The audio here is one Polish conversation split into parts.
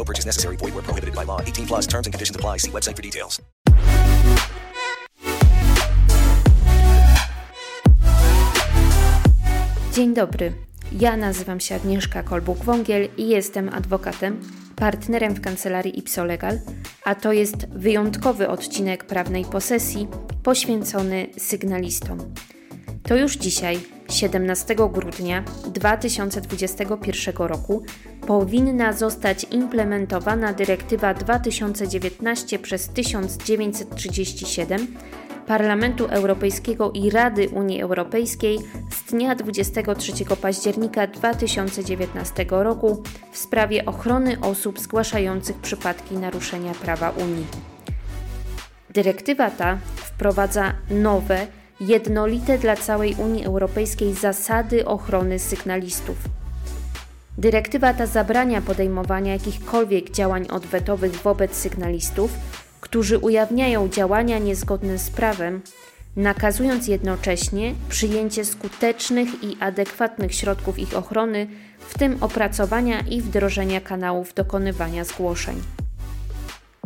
No purchase necessary. Void where prohibited by law. 18 plus terms and conditions apply. See website for details. Dzień dobry. Ja nazywam się Agnieszka Kolbuk-Wągiel i jestem adwokatem, partnerem w kancelarii Ipsolegal, a to jest wyjątkowy odcinek prawnej posesji poświęcony sygnalistom. To już dzisiaj, 17 grudnia 2021 roku, powinna zostać implementowana dyrektywa 2019 przez 1937 Parlamentu Europejskiego i Rady Unii Europejskiej z dnia 23 października 2019 roku w sprawie ochrony osób zgłaszających przypadki naruszenia prawa Unii. Dyrektywa ta wprowadza nowe, jednolite dla całej Unii Europejskiej zasady ochrony sygnalistów. Dyrektywa ta zabrania podejmowania jakichkolwiek działań odwetowych wobec sygnalistów, którzy ujawniają działania niezgodne z prawem, nakazując jednocześnie przyjęcie skutecznych i adekwatnych środków ich ochrony, w tym opracowania i wdrożenia kanałów dokonywania zgłoszeń.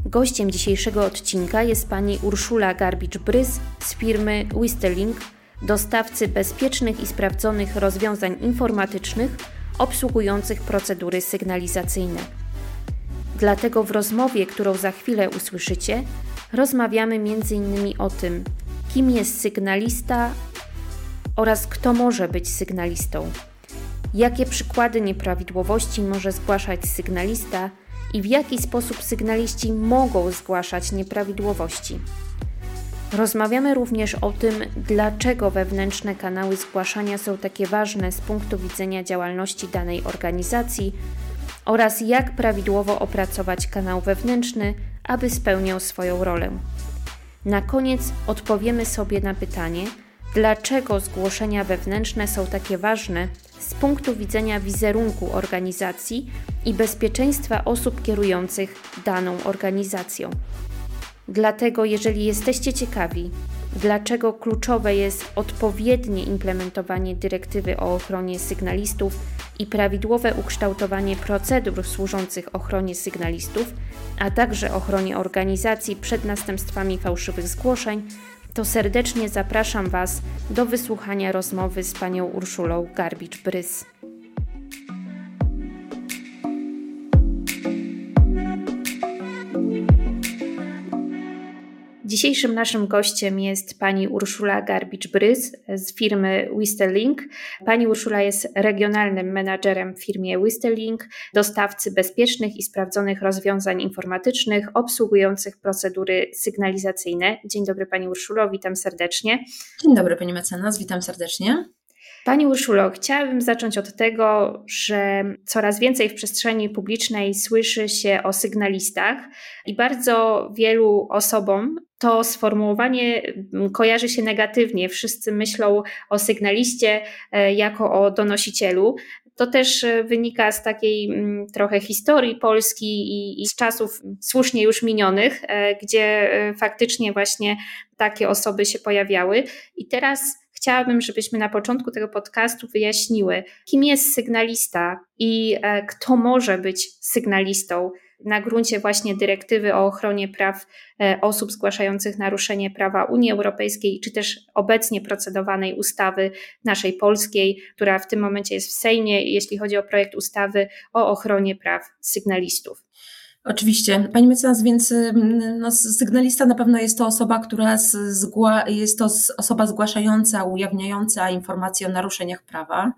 Gościem dzisiejszego odcinka jest pani Urszula Garbicz-Brys z firmy Wistelink, dostawcy bezpiecznych i sprawdzonych rozwiązań informatycznych obsługujących procedury sygnalizacyjne. Dlatego w rozmowie, którą za chwilę usłyszycie, rozmawiamy m.in. o tym, kim jest sygnalista oraz kto może być sygnalistą, jakie przykłady nieprawidłowości może zgłaszać sygnalista i w jaki sposób sygnaliści mogą zgłaszać nieprawidłowości. Rozmawiamy również o tym, dlaczego wewnętrzne kanały zgłaszania są takie ważne z punktu widzenia działalności danej organizacji oraz jak prawidłowo opracować kanał wewnętrzny, aby spełniał swoją rolę. Na koniec odpowiemy sobie na pytanie, dlaczego zgłoszenia wewnętrzne są takie ważne z punktu widzenia wizerunku organizacji i bezpieczeństwa osób kierujących daną organizacją. Dlatego, jeżeli jesteście ciekawi, dlaczego kluczowe jest odpowiednie implementowanie dyrektywy o ochronie sygnalistów i prawidłowe ukształtowanie procedur służących ochronie sygnalistów, a także ochronie organizacji przed następstwami fałszywych zgłoszeń, to serdecznie zapraszam Was do wysłuchania rozmowy z panią Urszulą Garbicz-Brys. Dzisiejszym naszym gościem jest pani Urszula Garbicz-Brys z firmy Wistelink. Pani Urszula jest regionalnym menadżerem w firmie Wistelink, dostawcy bezpiecznych i sprawdzonych rozwiązań informatycznych obsługujących procedury sygnalizacyjne. Dzień dobry pani Urszulo, witam serdecznie. Dzień dobry pani mecenas, witam serdecznie. Pani Urszulo, chciałabym zacząć od tego, że coraz więcej w przestrzeni publicznej słyszy się o sygnalistach i bardzo wielu osobom to sformułowanie kojarzy się negatywnie. Wszyscy myślą o sygnaliście e, jako o donosicielu. To też e, wynika z takiej trochę historii Polski i, i, z czasów słusznie już minionych, e, gdzie faktycznie właśnie takie osoby się pojawiały. I teraz chciałabym, żebyśmy na początku tego podcastu wyjaśniły, kim jest sygnalista i e, kto może być sygnalistą na gruncie właśnie dyrektywy o ochronie praw e, osób zgłaszających naruszenie prawa Unii Europejskiej, czy też obecnie procedowanej ustawy naszej polskiej, która w tym momencie jest w Sejmie, jeśli chodzi o projekt ustawy o ochronie praw sygnalistów. Oczywiście. Pani mecenas, więc mm, no, sygnalista na pewno jest to osoba, która zgła, jest to osoba zgłaszająca, ujawniająca informacje o naruszeniach prawa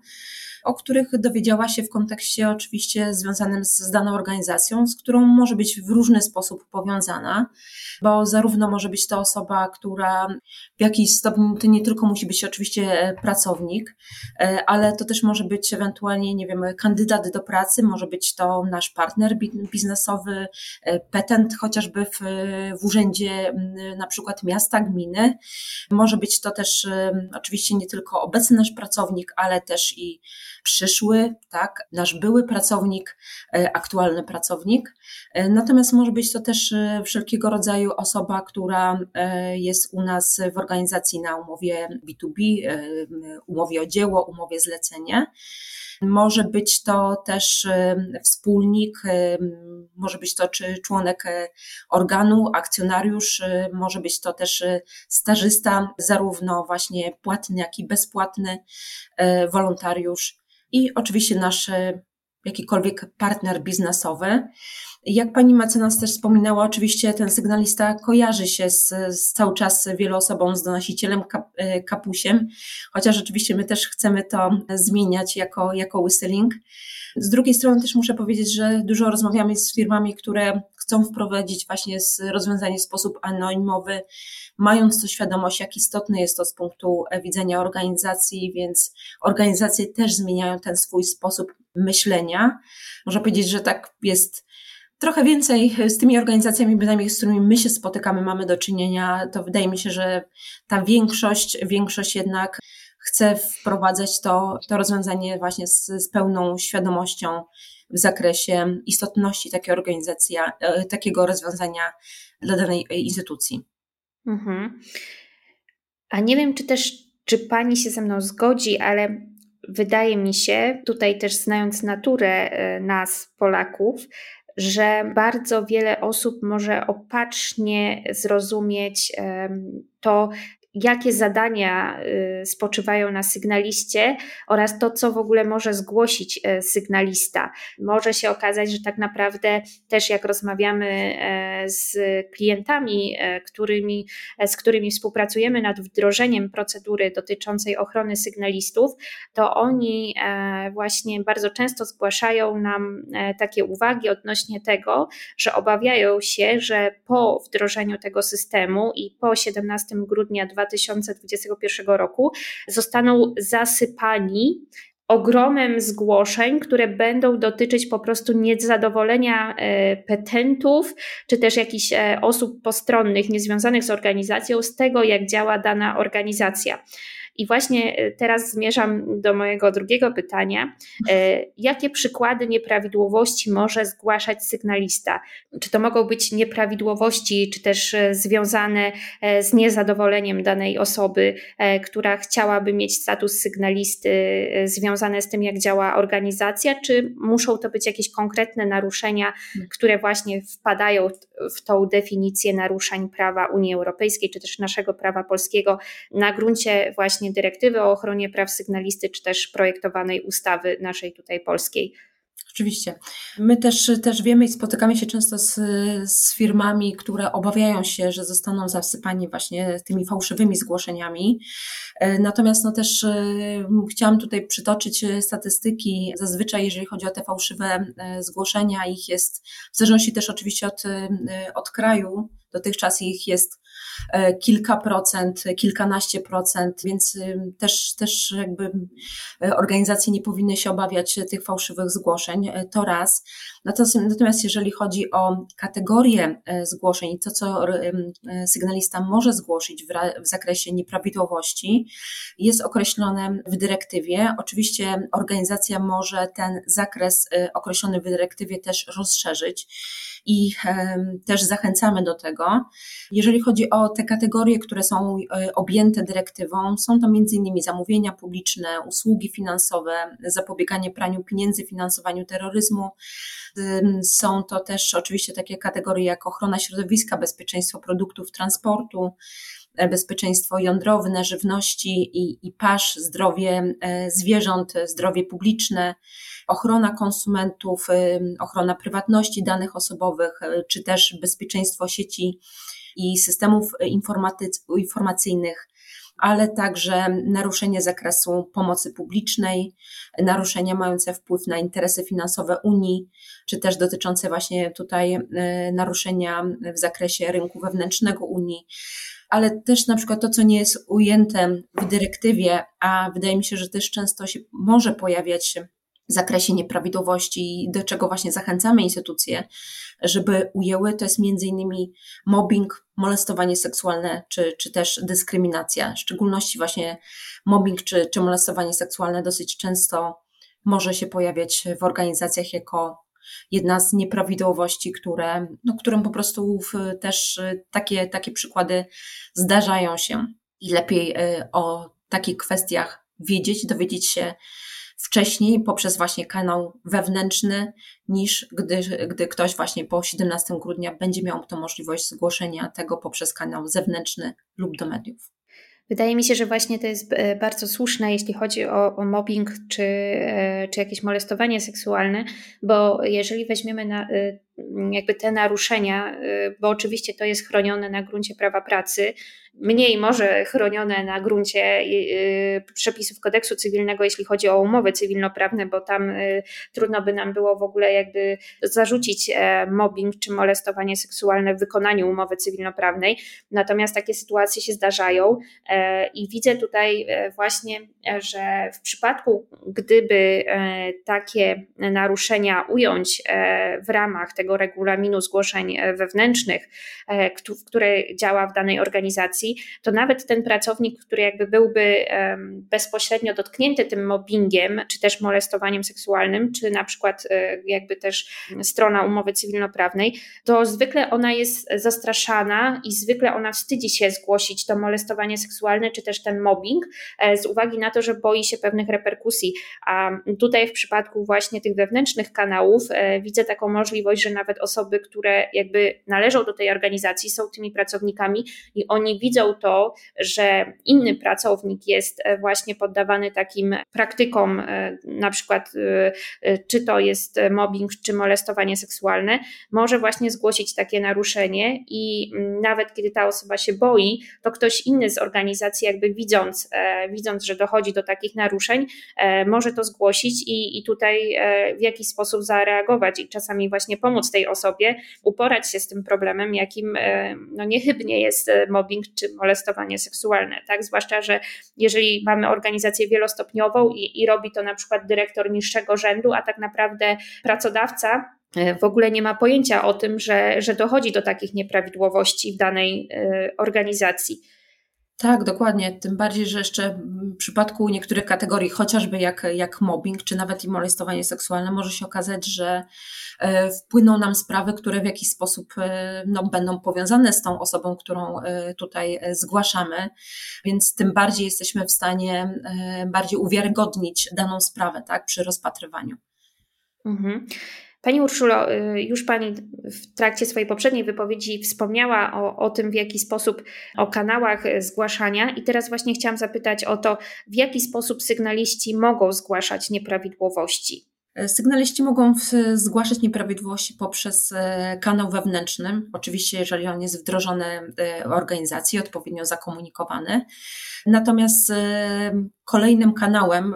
o których dowiedziała się w kontekście oczywiście związanym z, z daną organizacją, z którą może być w różny sposób powiązana, bo zarówno może być to osoba, która w jakiś stopniu to nie tylko musi być oczywiście e, pracownik, e, ale to też może być ewentualnie, nie wiem, kandydat do pracy, może być to nasz partner biznesowy, e, petent chociażby w, w urzędzie na przykład miasta, gminy. Może być to też oczywiście nie tylko obecny nasz pracownik, ale też i przyszły, tak, nasz były pracownik, e, aktualny pracownik. E, natomiast może być to też e, wszelkiego rodzaju osoba, która jest u nas w organizacji na umowie B2B, umowie o dzieło, umowie zlecenie. Może być to też wspólnik, może być to czy członek organu, akcjonariusz, może być to też stażysta, zarówno właśnie płatny, jak i bezpłatny, wolontariusz i oczywiście nasz e, jakikolwiek partner biznesowy. Jak pani mecenas też wspominała, oczywiście ten sygnalista kojarzy się z, z cały czas wielu osobom, z donosicielem kap, e, kapusiem, chociaż oczywiście my też chcemy to zmieniać jako, jako whistling. Z drugiej strony też muszę powiedzieć, że dużo rozmawiamy z firmami, które chcą wprowadzić właśnie rozwiązanie w sposób anonimowy, mając to świadomość, jak istotne jest to z punktu widzenia organizacji, więc organizacje też zmieniają ten swój sposób myślenia. Można powiedzieć, że tak jest trochę więcej z tymi organizacjami, bynajmniej z którymi my się spotykamy, mamy do czynienia, to wydaje mi się, że ta większość, większość jednak chce wprowadzać to, to rozwiązanie właśnie z, z pełną świadomością w zakresie istotności takiej organizacji, e, takiego rozwiązania dla danej instytucji. Mhm. A nie wiem, czy też, czy pani się ze mną zgodzi, ale wydaje mi się, tutaj też znając naturę e, nas, Polaków, że bardzo wiele osób może opacznie zrozumieć to, jakie zadania y, spoczywają na sygnaliście oraz to, co w ogóle może zgłosić e, sygnalista. Może się okazać, że tak naprawdę też jak rozmawiamy e, z klientami, e, którymi, z którymi współpracujemy nad wdrożeniem procedury dotyczącej ochrony sygnalistów, to oni właśnie bardzo często zgłaszają nam takie uwagi odnośnie tego, że obawiają się, że po wdrożeniu tego systemu i po 17 grudnia 2020 2021 roku zostaną zasypani ogromem zgłoszeń, które będą dotyczyć po prostu niezadowolenia e, petentów, czy też jakichś e, osób postronnych, niezwiązanych z organizacją, z tego, jak działa dana organizacja. I właśnie e, teraz zmierzam do mojego drugiego pytania. E, jakie przykłady nieprawidłowości może zgłaszać sygnalista? Czy to mogą być nieprawidłowości, czy też e, związane z niezadowoleniem danej osoby, która chciałaby mieć status sygnalisty, związane z tym, jak działa organizacja, czy muszą to być jakieś konkretne naruszenia, które właśnie wpadają w tą definicję naruszeń prawa Unii Europejskiej, czy też naszego prawa polskiego na gruncie właśnie właśnie dyrektywy o ochronie praw sygnalisty, czy też projektowanej ustawy naszej tutaj polskiej. Oczywiście. My też, też wiemy i spotykamy się często z, z firmami, które obawiają się, że zostaną zasypani właśnie tymi fałszywymi zgłoszeniami. E, natomiast no też e, chciałam tutaj przytoczyć statystyki. Zazwyczaj, jeżeli chodzi o te fałszywe e, zgłoszenia, ich jest, w zależności też oczywiście od, od kraju, dotychczas ich jest E, kilka procent, kilkanaście procent, więc y, też, też jakby e, organizacje nie powinny się obawiać tych fałszywych zgłoszeń, e, to raz. Natomiast jeżeli chodzi o kategorię zgłoszeń i to, co sygnalista może zgłosić w zakresie nieprawidłowości, jest określone w dyrektywie. Oczywiście organizacja może ten zakres określony w dyrektywie też rozszerzyć i też zachęcamy do tego. Jeżeli chodzi o te kategorie, które są e, objęte dyrektywą, są to m.in. zamówienia publiczne, usługi finansowe, zapobieganie praniu pieniędzy, finansowaniu terroryzmu. Są to też oczywiście takie kategorie jak ochrona środowiska, bezpieczeństwo produktów transportu, bezpieczeństwo jądrowe, żywności i, i pasz, zdrowie zwierząt, zdrowie publiczne, ochrona konsumentów, ochrona prywatności danych osobowych, czy też bezpieczeństwo sieci i systemów informacyjnych, ale także naruszenie zakresu pomocy publicznej, naruszenia mające wpływ na interesy finansowe Unii, czy też dotyczące właśnie tutaj e, naruszenia w zakresie rynku wewnętrznego Unii ale też na przykład to, co nie jest ujęte w dyrektywie, a wydaje mi się, że też często się może pojawiać w zakresie nieprawidłowości, do czego właśnie zachęcamy instytucje, żeby ujęły, to jest między innymi mobbing, molestowanie seksualne, czy, czy też dyskryminacja. W szczególności właśnie mobbing czy, czy molestowanie seksualne dosyć często może się pojawiać w organizacjach jako jedna z nieprawidłowości, które, no, którym po prostu też takie, takie przykłady zdarzają się i lepiej y, o takich kwestiach wiedzieć, dowiedzieć się wcześniej poprzez właśnie kanał wewnętrzny, niż gdy, gdy ktoś właśnie po 17 grudnia będzie miał tą możliwość zgłoszenia tego poprzez kanał zewnętrzny lub do mediów. Wydaje mi się, że właśnie to jest e, bardzo słuszne, jeśli chodzi o, o mobbing czy, e, czy jakieś molestowanie seksualne, bo jeżeli weźmiemy na, e, jakby te naruszenia, bo oczywiście to jest chronione na gruncie prawa pracy, mniej może chronione na gruncie przepisów kodeksu cywilnego, jeśli chodzi o umowy cywilnoprawne, bo tam trudno by nam było w ogóle jakby zarzucić mobbing czy molestowanie seksualne w wykonaniu umowy cywilnoprawnej. Natomiast takie sytuacje się zdarzają i widzę tutaj właśnie, że w przypadku, gdyby takie naruszenia ująć w ramach tego tego regulaminu zgłoszeń e, wewnętrznych, e, które działa w danej organizacji, to nawet ten pracownik, który jakby byłby bezpośrednio dotknięty tym mobbingiem, czy też molestowaniem seksualnym, czy na przykład e, jakby też strona umowy cywilnoprawnej, to zwykle ona jest zastraszana i zwykle ona wstydzi się zgłosić to molestowanie seksualne, czy też ten mobbing, z uwagi na to, że boi się pewnych reperkusji. A tutaj w przypadku właśnie tych wewnętrznych kanałów widzę taką możliwość, że nawet osoby, które jakby należą do tej organizacji, są tymi pracownikami i oni widzą to, że inny pracownik jest e, właśnie poddawany takim praktykom, e, na przykład e, czy to jest mobbing, czy molestowanie seksualne, może właśnie zgłosić takie naruszenie i mm, nawet kiedy ta osoba się boi, to ktoś inny z organizacji jakby widząc, widząc, że dochodzi do takich naruszeń, może to zgłosić i, i tutaj w jakiś sposób zareagować i czasami właśnie pomóc tej osobie uporać się z tym problemem, jakim e, no, niechybnie jest e, mobbing czy molestowanie seksualne. Tak? Zwłaszcza, że jeżeli mamy organizację wielostopniową i, i robi to na przykład dyrektor niższego rzędu, a tak naprawdę pracodawca e, w ogóle nie ma pojęcia o tym, że, że dochodzi do takich nieprawidłowości w danej organizacji. Tak, dokładnie. Tym bardziej, że jeszcze w przypadku niektórych kategorii, chociażby jak, jak mobbing, czy nawet i molestowanie seksualne, może się okazać, że e, wpłyną nam sprawy, które w jakiś sposób e, no, będą powiązane z tą osobą, którą e, tutaj zgłaszamy, więc tym bardziej jesteśmy w stanie bardziej uwiarygodnić daną sprawę tak, przy rozpatrywaniu. Mhm. Pani Urszulo, y, już Pani w trakcie swojej poprzedniej wypowiedzi wspomniała o, o tym, w jaki sposób, o kanałach zgłaszania, i teraz właśnie chciałam zapytać o to, w jaki sposób sygnaliści mogą zgłaszać nieprawidłowości. Sygnaliści mogą zgłaszać nieprawidłowości poprzez e, kanał wewnętrzny, oczywiście, jeżeli on jest wdrożony w organizacji, odpowiednio zakomunikowany. Natomiast e, kolejnym kanałem,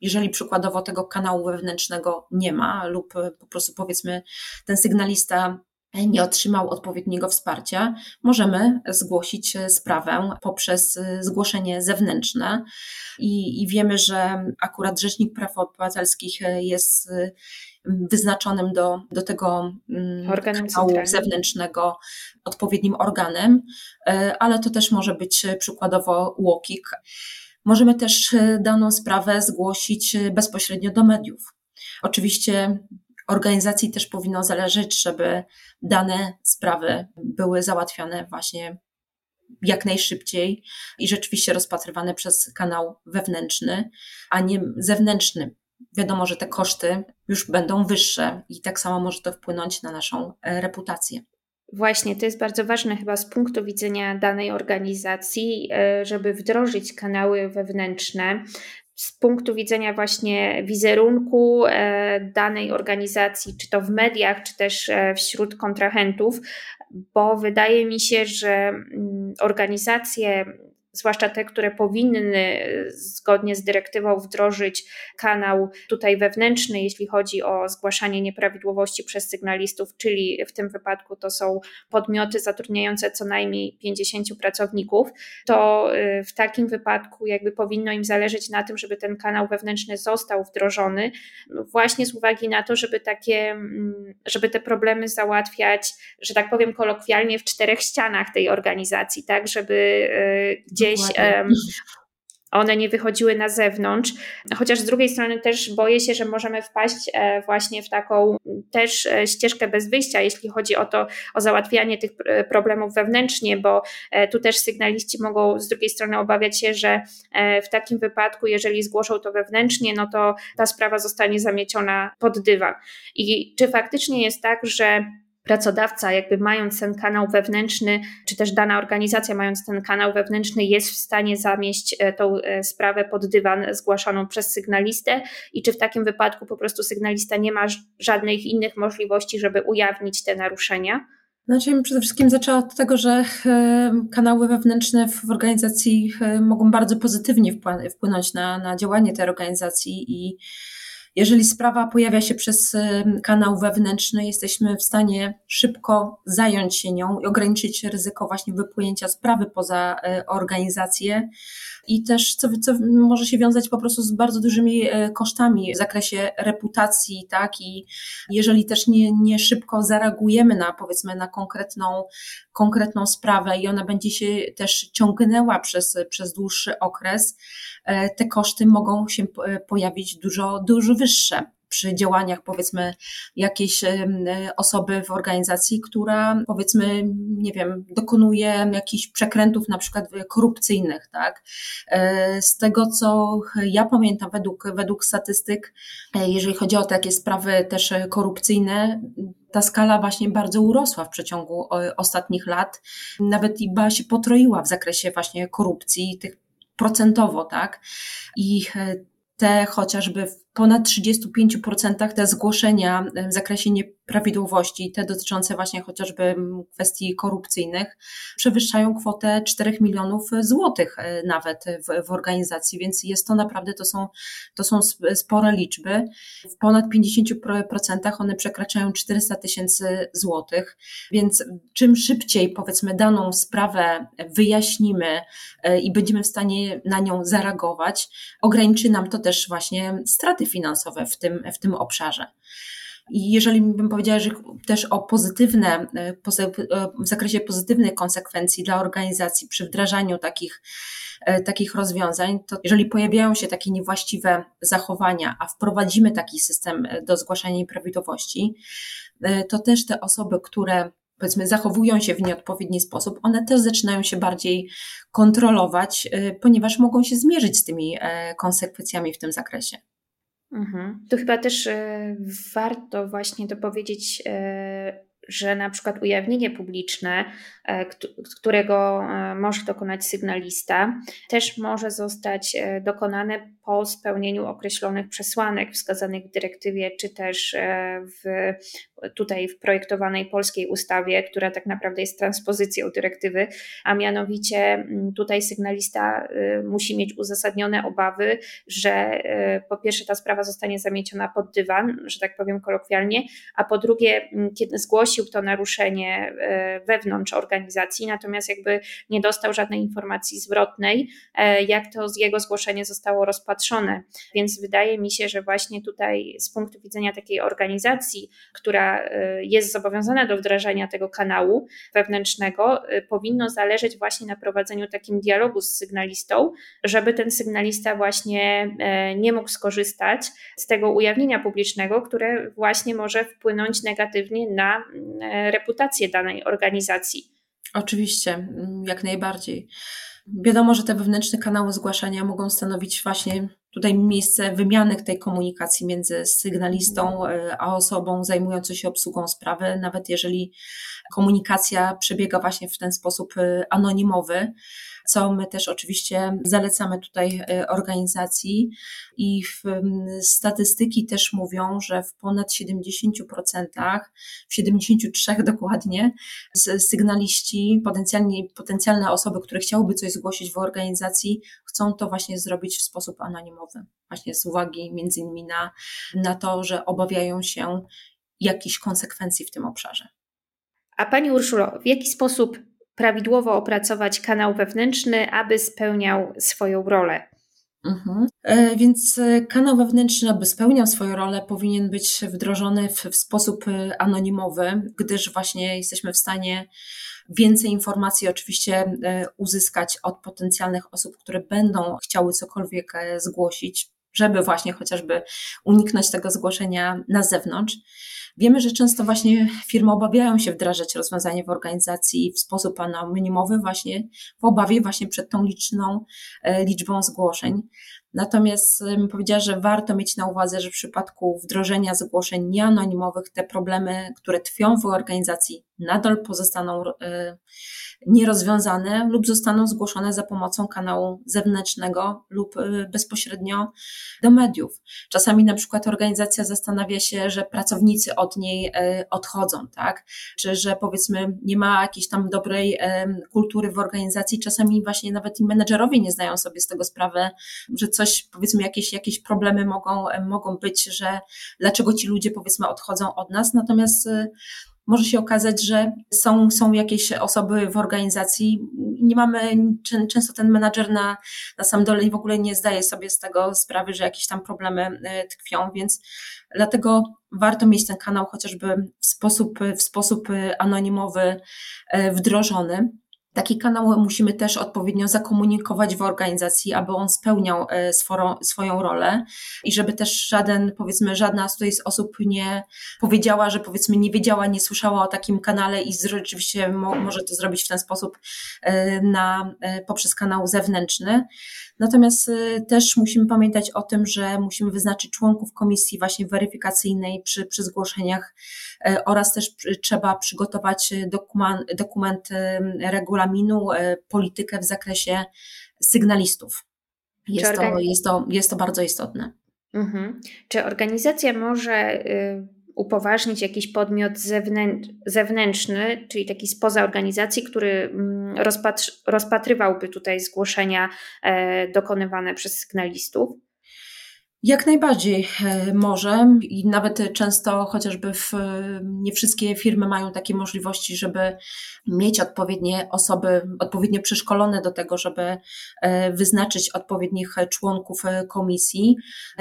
jeżeli przykładowo tego kanału wewnętrznego nie ma, lub po prostu powiedzmy ten sygnalista nie otrzymał odpowiedniego wsparcia, możemy zgłosić sprawę poprzez zgłoszenie zewnętrzne. I, I, wiemy, że akurat Rzecznik Praw Obywatelskich jest wyznaczonym do, do tego mm, organem kanału zewnętrznego odpowiednim organem, ale to też może być przykładowo UOKiK. Możemy też e, daną sprawę zgłosić e, bezpośrednio do mediów. Oczywiście organizacji też powinno zależeć, żeby dane sprawy były załatwione właśnie jak najszybciej i rzeczywiście rozpatrywane przez kanał wewnętrzny, a nie zewnętrzny. Wiadomo, że te koszty już będą wyższe i tak samo może to wpłynąć na naszą e, reputację. Właśnie, to jest bardzo ważne chyba z punktu widzenia danej organizacji, e, żeby wdrożyć kanały wewnętrzne. Z punktu widzenia właśnie wizerunku e, danej organizacji, czy to w mediach, czy też e, wśród kontrahentów, bo wydaje mi się, że mm, organizacje zwłaszcza te, które powinny zgodnie z dyrektywą wdrożyć kanał tutaj wewnętrzny, jeśli chodzi o zgłaszanie nieprawidłowości przez sygnalistów, czyli w tym wypadku to są podmioty zatrudniające co najmniej 50 pracowników, to y, w takim wypadku jakby powinno im zależeć na tym, żeby ten kanał wewnętrzny został wdrożony, właśnie z uwagi na to, żeby takie, mm, żeby te problemy załatwiać, że tak powiem kolokwialnie w czterech ścianach tej organizacji, tak, żeby y, gdzieś one nie wychodziły na zewnątrz, chociaż z drugiej strony też boję się, że możemy wpaść e, właśnie w taką też e, ścieżkę bez wyjścia, jeśli chodzi o to, o załatwianie tych e, problemów wewnętrznie, bo tu też sygnaliści mogą z drugiej strony obawiać się, że w takim wypadku, jeżeli zgłoszą to wewnętrznie, no to ta sprawa zostanie zamieciona pod dywan. I czy faktycznie jest tak, że pracodawca, jakby mając ten kanał wewnętrzny, czy też dana organizacja, mając ten kanał wewnętrzny, jest w stanie zamieść e, tą e, sprawę pod dywan zgłaszaną przez sygnalistę, i czy w takim wypadku po prostu sygnalista nie ma żadnych innych możliwości, żeby ujawnić te naruszenia? Znaczy, przede wszystkim zaczęła od tego, że e, kanały wewnętrzne w organizacji mogą bardzo pozytywnie wpłynąć na, na działanie tej organizacji i jeżeli sprawa pojawia się przez kanał wewnętrzny, jesteśmy w stanie szybko zająć się nią i ograniczyć ryzyko właśnie wypłynięcia sprawy poza e, organizację i też co, co może się wiązać po prostu z bardzo dużymi e, kosztami w zakresie reputacji, tak? I jeżeli też nie, nie szybko zareagujemy na powiedzmy na konkretną, konkretną sprawę i ona będzie się też ciągnęła przez, przez dłuższy okres, e, te koszty mogą się pojawić dużo, dużo wyższe przy działaniach powiedzmy jakiejś osoby w organizacji, która powiedzmy, nie wiem, dokonuje jakichś przekrętów na przykład korupcyjnych, tak. E, z tego, co ja pamiętam według, według statystyk, e, jeżeli chodzi o takie sprawy też korupcyjne, ta skala właśnie bardzo urosła w przeciągu ostatnich lat. Nawet IBA się potroiła w zakresie właśnie korupcji, tych procentowo, tak? I e, te chociażby ponad 35% te zgłoszenia w zakresie nieprawidłowości, te dotyczące właśnie chociażby kwestii korupcyjnych, przewyższają kwotę 4 milionów złotych e, nawet w, w organizacji, więc jest to naprawdę, to są, to są spore liczby. W ponad 50% one przekraczają 400 tysięcy złotych, więc czym szybciej powiedzmy daną sprawę wyjaśnimy e, i będziemy w stanie na nią zareagować, ograniczy nam to też właśnie straty finansowe w tym, w tym obszarze. I jeżeli bym powiedziała, że też o pozytywne, e, w zakresie pozytywnych konsekwencji dla organizacji przy wdrażaniu takich, e, takich rozwiązań, to jeżeli pojawiają się takie niewłaściwe zachowania, a wprowadzimy taki system e, do zgłaszania nieprawidłowości, to też te osoby, które powiedzmy zachowują się w nieodpowiedni sposób, one też zaczynają się bardziej kontrolować, ponieważ mogą się zmierzyć z tymi konsekwencjami w tym zakresie. Mhm. Tu chyba też e, warto właśnie dopowiedzieć, e, że na przykład ujawnienie publiczne, e, którego może dokonać sygnalista, też może zostać dokonane po spełnieniu określonych przesłanek wskazanych w dyrektywie, czy też w tutaj w projektowanej polskiej ustawie, która tak naprawdę jest transpozycją dyrektywy, a mianowicie mm, tutaj sygnalista musi mieć uzasadnione obawy, że po pierwsze ta sprawa zostanie zamieciona pod dywan, że tak powiem kolokwialnie, a po drugie, mm, kiedy zgłosił to naruszenie y, wewnątrz organizacji, natomiast jakby nie dostał żadnej informacji zwrotnej, jak to z jego zgłoszenie zostało rozpatrzone. Więc wydaje mi się, że właśnie tutaj z punktu widzenia takiej organizacji, która Y, jest zobowiązana do wdrażania tego kanału wewnętrznego, powinno zależeć właśnie na prowadzeniu takim dialogu z sygnalistą, żeby ten sygnalista właśnie e, nie mógł skorzystać z tego ujawnienia publicznego, które właśnie może wpłynąć negatywnie na e, reputację danej organizacji. Oczywiście, mm, jak najbardziej. Wiadomo, że te wewnętrzne kanały zgłaszania mogą stanowić właśnie tutaj miejsce wymiany tej komunikacji między sygnalistą a osobą zajmującą się obsługą sprawy, nawet jeżeli komunikacja przebiega właśnie w ten sposób anonimowy co my też oczywiście zalecamy tutaj e, organizacji. I statystyki też mówią, że w ponad 70%, w 73% dokładnie, sygnaliści, potencjalnie, potencjalne osoby, które chciałyby coś zgłosić w organizacji, chcą to właśnie zrobić w sposób anonimowy. Właśnie z uwagi między innymi na, na to, że obawiają się jakichś konsekwencji w tym obszarze. A Pani Urszulo, w jaki sposób prawidłowo opracować kanał wewnętrzny, aby spełniał swoją rolę. Mhm. E, więc e, kanał wewnętrzny, aby spełniał swoją rolę, powinien być wdrożony w, w sposób e, anonimowy, gdyż właśnie jesteśmy w stanie więcej informacji oczywiście uzyskać od potencjalnych osób, które będą chciały cokolwiek zgłosić, żeby właśnie chociażby uniknąć tego zgłoszenia na zewnątrz. Wiemy, że często właśnie firmy obawiają się wdrażać rozwiązanie w organizacji w sposób anonimowy, właśnie w obawie właśnie przed tą liczną liczbą zgłoszeń. Natomiast powiedziała, że warto mieć na uwadze, że w przypadku wdrożenia zgłoszeń nieanonimowych te problemy, które tkwią w organizacji, nadal pozostaną e, nierozwiązane lub zostaną zgłoszone za pomocą kanału zewnętrznego lub y, bezpośrednio do mediów. Czasami na przykład organizacja zastanawia się, że pracownicy od niej y, odchodzą, tak? Czy że powiedzmy nie ma jakiejś tam dobrej kultury w organizacji. Czasami właśnie nawet i menedżerowie nie zdają sobie z tego sprawy, że coś, powiedzmy, jakieś, jakieś problemy mogą, mogą być, że dlaczego ci ludzie powiedzmy odchodzą od nas. Natomiast y, może się okazać, że są, są jakieś osoby w organizacji, nie mamy, często ten menadżer na, na sam dole w ogóle nie zdaje sobie z tego sprawy, że jakieś tam problemy e, tkwią, więc dlatego warto mieć ten kanał chociażby w sposób, w sposób anonimowy e, wdrożony. Taki kanał musimy też odpowiednio zakomunikować w organizacji, aby on spełniał e, swoją rolę i żeby też żaden, powiedzmy, żadna z z osób nie powiedziała, że powiedzmy nie wiedziała, nie słyszała o takim kanale i rzeczywiście mo, może to zrobić w ten sposób e, na, e, poprzez kanał zewnętrzny. Natomiast też musimy pamiętać o tym, że musimy wyznaczyć członków komisji właśnie weryfikacyjnej przy, przy zgłoszeniach oraz też trzeba przygotować dokument, dokument regularny regulaminu e, politykę w zakresie sygnalistów. Jest, to, jest, to, jest to bardzo istotne. Mhm. Czy organizacja może y, upoważnić jakiś podmiot zewnętrzny, czyli taki spoza organizacji, który mm, rozpatrywałby tutaj zgłoszenia e, dokonywane przez sygnalistów? Jak najbardziej e, może i nawet często chociażby w, nie wszystkie firmy mają takie możliwości, żeby mieć odpowiednie osoby, odpowiednio przeszkolone do tego, żeby e, wyznaczyć odpowiednich członków e, komisji.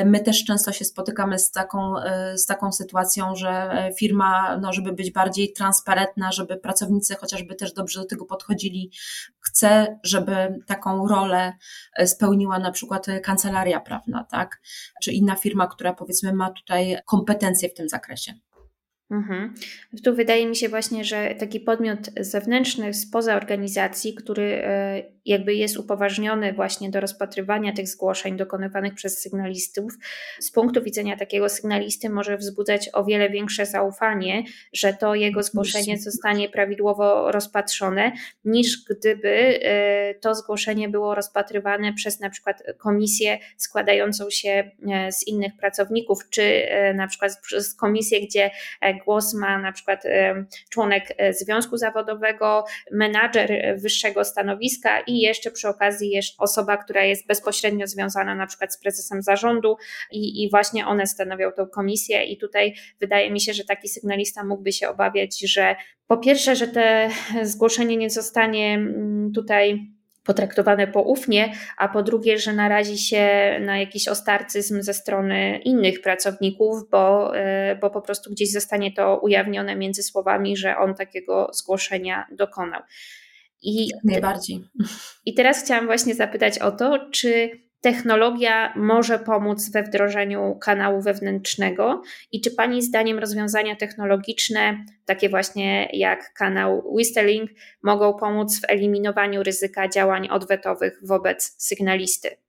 My też często się spotykamy z taką, z taką sytuacją, że firma, no, żeby być bardziej transparentna, żeby pracownicy chociażby też dobrze do tego podchodzili, chce, żeby taką rolę spełniła na przykład kancelaria prawna, tak? Czy inna firma, która powiedzmy ma tutaj kompetencje w tym zakresie. Mhm. Tu wydaje mi się właśnie, że taki podmiot zewnętrzny spoza organizacji, który e, jakby jest upoważniony właśnie do rozpatrywania tych zgłoszeń dokonywanych przez sygnalistów, z punktu widzenia takiego sygnalisty może wzbudzać o wiele większe zaufanie, że to jego zgłoszenie zostanie prawidłowo rozpatrzone, niż gdyby e, to zgłoszenie było rozpatrywane przez na przykład komisję składającą się e, z innych pracowników, czy na przykład przez komisję, gdzie głos ma na przykład członek e, związku zawodowego, menadżer wyższego stanowiska i jeszcze przy okazji jeszcze osoba, która jest bezpośrednio związana na przykład z prezesem zarządu i, i właśnie one stanowią tą komisję. I tutaj wydaje mi się, że taki sygnalista mógłby się obawiać, że po pierwsze, że te zgłoszenie nie zostanie mm, tutaj potraktowane poufnie, a po drugie, że narazi się na jakiś ostarcyzm ze strony innych pracowników, bo, e, bo po prostu gdzieś zostanie to ujawnione między słowami, że on takiego zgłoszenia dokonał. I, Najbardziej. I teraz chciałam właśnie zapytać o to, czy technologia może pomóc we wdrożeniu kanału wewnętrznego i czy Pani zdaniem rozwiązania technologiczne, takie właśnie jak kanał Whistling, mogą pomóc w eliminowaniu ryzyka działań odwetowych wobec sygnalisty?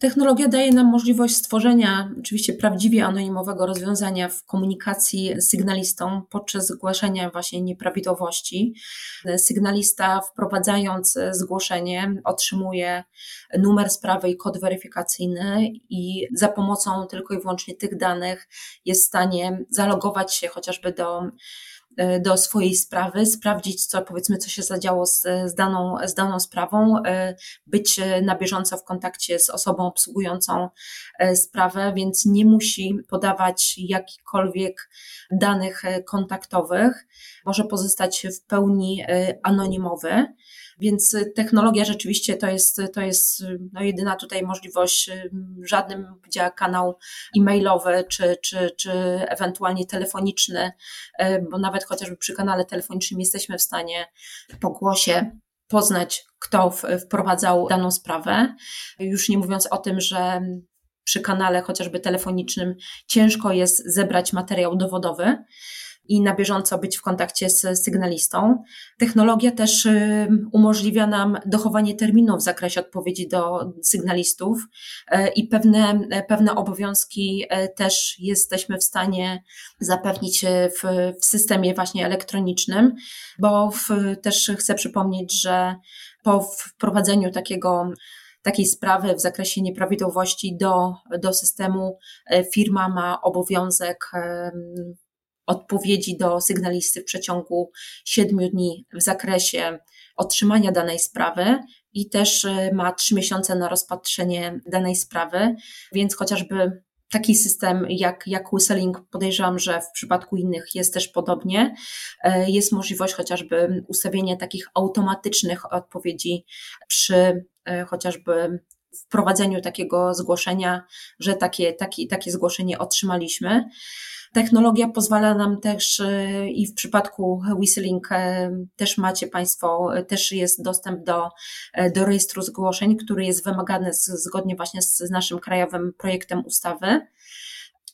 Technologia daje nam możliwość stworzenia oczywiście prawdziwie anonimowego rozwiązania w komunikacji z sygnalistą podczas zgłaszania właśnie nieprawidłowości. Sygnalista wprowadzając zgłoszenie otrzymuje numer sprawy i kod weryfikacyjny i za pomocą tylko i wyłącznie tych danych jest w stanie zalogować się chociażby do do swojej sprawy, sprawdzić, co powiedzmy, co się zadziało z, z, daną, z daną sprawą, e, być na bieżąco w kontakcie z osobą obsługującą e, sprawę, więc nie musi podawać jakichkolwiek danych kontaktowych, może pozostać w pełni anonimowy. Więc technologia rzeczywiście to jest, to jest no jedyna tutaj możliwość, żadnym działa kanał e-mailowy czy, czy, czy ewentualnie telefoniczny, bo nawet chociażby przy kanale telefonicznym jesteśmy w stanie po głosie poznać, kto wprowadzał daną sprawę. Już nie mówiąc o tym, że przy kanale chociażby telefonicznym ciężko jest zebrać materiał dowodowy i na bieżąco być w kontakcie z sygnalistą. Technologia też y, umożliwia nam dochowanie terminów w zakresie odpowiedzi do sygnalistów y, i pewne, pewne obowiązki y, też jesteśmy w stanie zapewnić w, w systemie właśnie elektronicznym, bo w, też chcę przypomnieć, że po wprowadzeniu takiego takiej sprawy w zakresie nieprawidłowości do, do systemu firma ma obowiązek odpowiedzi do sygnalisty w przeciągu siedmiu dni w zakresie otrzymania danej sprawy i też e, ma trzy miesiące na rozpatrzenie danej sprawy, więc chociażby taki system jak, jak Whistling, podejrzewam, że w przypadku innych jest też podobnie. E, jest możliwość chociażby ustawienia takich automatycznych odpowiedzi przy e, chociażby wprowadzeniu takiego zgłoszenia, że takie, takie, takie zgłoszenie otrzymaliśmy. Technologia pozwala nam też e, i w przypadku Whistling e, też macie Państwo, e, też jest dostęp do, do rejestru zgłoszeń, który jest wymagany z, zgodnie właśnie z, z naszym krajowym projektem ustawy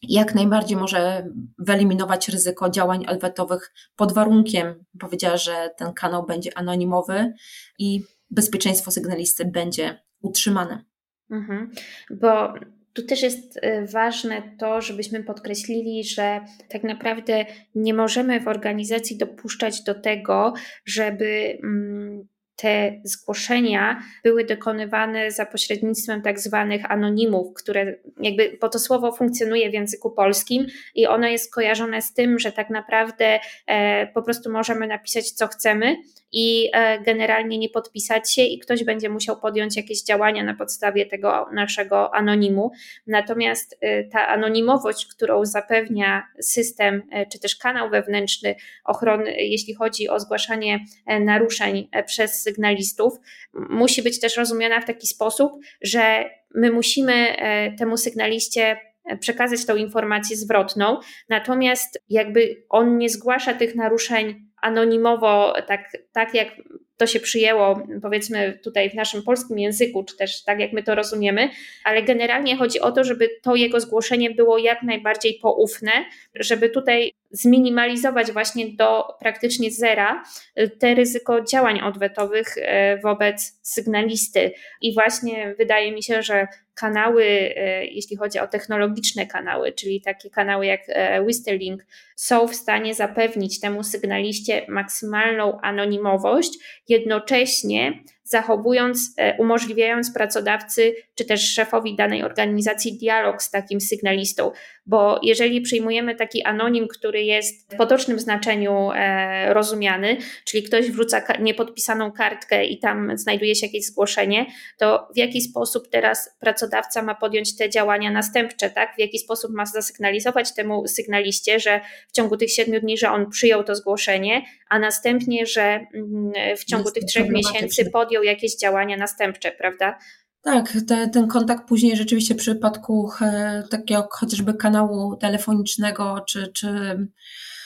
jak najbardziej może wyeliminować ryzyko działań elwetowych pod warunkiem, powiedziała, że ten kanał będzie anonimowy i bezpieczeństwo sygnalisty będzie utrzymane. Mhm, bo tu też jest y, ważne to, żebyśmy podkreślili, że tak naprawdę nie możemy w organizacji dopuszczać do tego, żeby mm, te zgłoszenia były dokonywane za pośrednictwem tak zwanych anonimów, które jakby, bo to słowo funkcjonuje w języku polskim i ono jest kojarzone z tym, że tak naprawdę e, po prostu możemy napisać co chcemy i e, generalnie nie podpisać się i ktoś będzie musiał podjąć jakieś działania na podstawie tego naszego anonimu. Natomiast e, ta anonimowość, którą zapewnia system e, czy też kanał wewnętrzny ochrony, jeśli chodzi o zgłaszanie naruszeń przez sygnalistów, musi być też rozumiana w taki sposób, że my musimy temu sygnaliście przekazać tą informację zwrotną, natomiast jakby on nie zgłasza tych naruszeń anonimowo, tak, tak jak to się przyjęło, powiedzmy tutaj w naszym polskim języku, czy też tak jak my to rozumiemy, ale generalnie chodzi o to, żeby to jego zgłoszenie było jak najbardziej poufne, żeby tutaj zminimalizować właśnie do praktycznie zera y, te ryzyko działań odwetowych y, wobec sygnalisty. I właśnie wydaje mi się, że kanały, y, jeśli chodzi o technologiczne kanały, czyli takie kanały jak Whistling, są w stanie zapewnić temu sygnaliście maksymalną anonimowość, jednocześnie zachowując, e, umożliwiając pracodawcy czy też szefowi danej organizacji dialog z takim sygnalistą, bo jeżeli przyjmujemy taki anonim, który jest w potocznym znaczeniu e, rozumiany, czyli ktoś wrzuca niepodpisaną kartkę i tam znajduje się jakieś zgłoszenie, to w jaki sposób teraz pracodawca ma podjąć te działania następcze, tak? W jaki sposób ma zasygnalizować temu sygnaliście, że w ciągu tych siedmiu dni, że on przyjął to zgłoszenie, a następnie, że mm, w ciągu tych trzech miesięcy podjął jakieś działania następcze, prawda? Tak, te, ten kontakt później rzeczywiście w przypadku e, takiego chociażby kanału telefonicznego, czy, czy,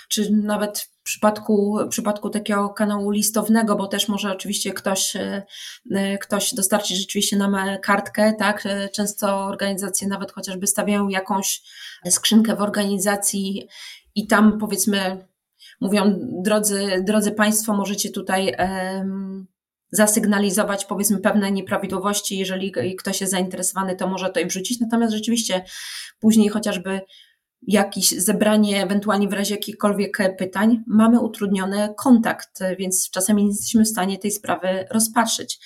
czy nawet w przypadku, w przypadku takiego kanału listownego, bo też może oczywiście ktoś, e, e, ktoś dostarczyć rzeczywiście nam kartkę, tak? Często organizacje nawet chociażby stawiają jakąś skrzynkę w organizacji i tam powiedzmy mówią, drodzy, drodzy Państwo, możecie tutaj um, zasygnalizować powiedzmy pewne nieprawidłowości, jeżeli ktoś jest zainteresowany, to może to i wrzucić. Natomiast rzeczywiście później chociażby jakieś zebranie, ewentualnie w razie jakichkolwiek pytań, mamy utrudniony kontakt, więc czasami nie jesteśmy w stanie tej sprawy rozpatrzyć.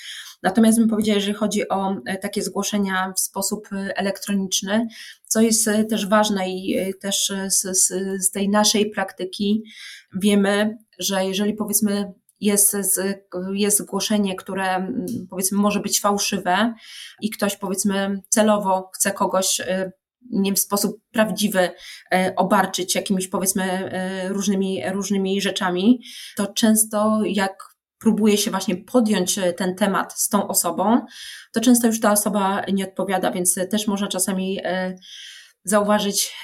Natomiast bym powiedziała, jeżeli chodzi o e, takie zgłoszenia w sposób elektroniczny, co jest e, też ważne i e, też z, z, z tej naszej praktyki wiemy, że jeżeli powiedzmy jest, jest zgłoszenie, które mm, powiedzmy może być fałszywe i ktoś powiedzmy celowo chce kogoś y, nie w sposób prawdziwy y, obarczyć jakimiś powiedzmy y, różnymi, różnymi rzeczami, to często jak próbuje się właśnie podjąć ten temat z tą osobą, to często już ta osoba nie odpowiada, więc też można czasami zauważyć,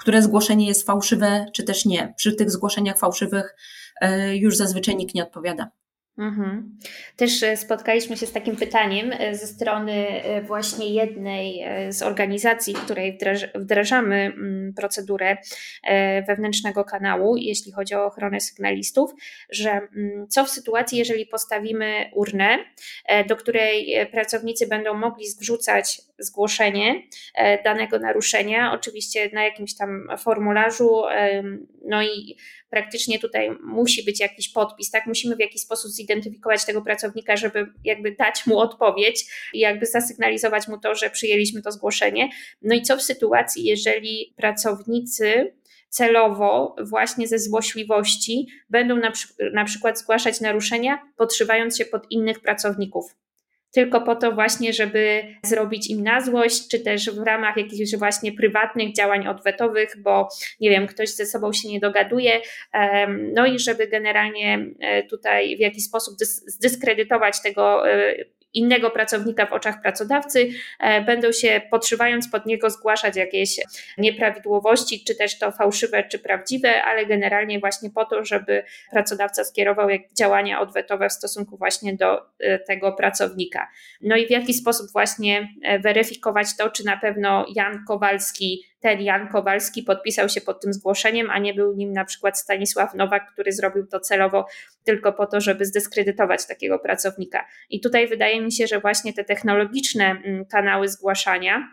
które zgłoszenie jest fałszywe, czy też nie. Przy tych zgłoszeniach fałszywych E, już zazwyczaj nikt nie odpowiada. Mhm. Też e, spotkaliśmy się z takim pytaniem e, ze strony właśnie jednej z organizacji, w której wdrażamy mm, procedurę wewnętrznego kanału, jeśli chodzi o ochronę sygnalistów, że mm, co w sytuacji, jeżeli postawimy urnę, do której pracownicy będą mogli zrzucać zgłoszenie danego naruszenia, oczywiście na jakimś tam formularzu, no i praktycznie tutaj musi być jakiś podpis, tak? Musimy w jakiś sposób zidentyfikować tego pracownika, żeby jakby dać mu odpowiedź i jakby zasygnalizować mu to, że przyjęliśmy to zgłoszenie. No i co w sytuacji, jeżeli pracownicy celowo właśnie ze złośliwości będą na, przy, na przykład zgłaszać naruszenia, podszywając się pod innych pracowników tylko po to właśnie, żeby zrobić im na złość, czy też w ramach jakichś właśnie prywatnych działań odwetowych, bo nie wiem, ktoś ze sobą się nie dogaduje, no i żeby generalnie e, tutaj w jakiś sposób zdyskredytować tego e, innego pracownika w oczach pracodawcy, e, będą się podszywając pod niego zgłaszać jakieś nieprawidłowości, czy też to fałszywe, czy prawdziwe, ale generalnie właśnie po to, żeby pracodawca skierował działania odwetowe w stosunku właśnie do e, tego pracownika. No i w jaki sposób właśnie e, weryfikować to, czy na pewno Jan Kowalski ten Jan Kowalski podpisał się pod tym zgłoszeniem, a nie był nim na przykład Stanisław Nowak, który zrobił to celowo tylko po to, żeby zdyskredytować takiego pracownika. I tutaj wydaje mi się, że właśnie te technologiczne mm, kanały zgłaszania,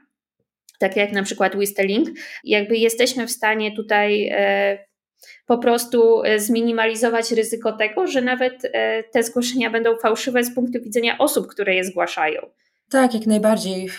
takie jak na przykład Whistling, jakby jesteśmy w stanie tutaj e, po prostu e, zminimalizować ryzyko tego, że nawet e, te zgłoszenia będą fałszywe z punktu widzenia osób, które je zgłaszają. Tak, jak najbardziej.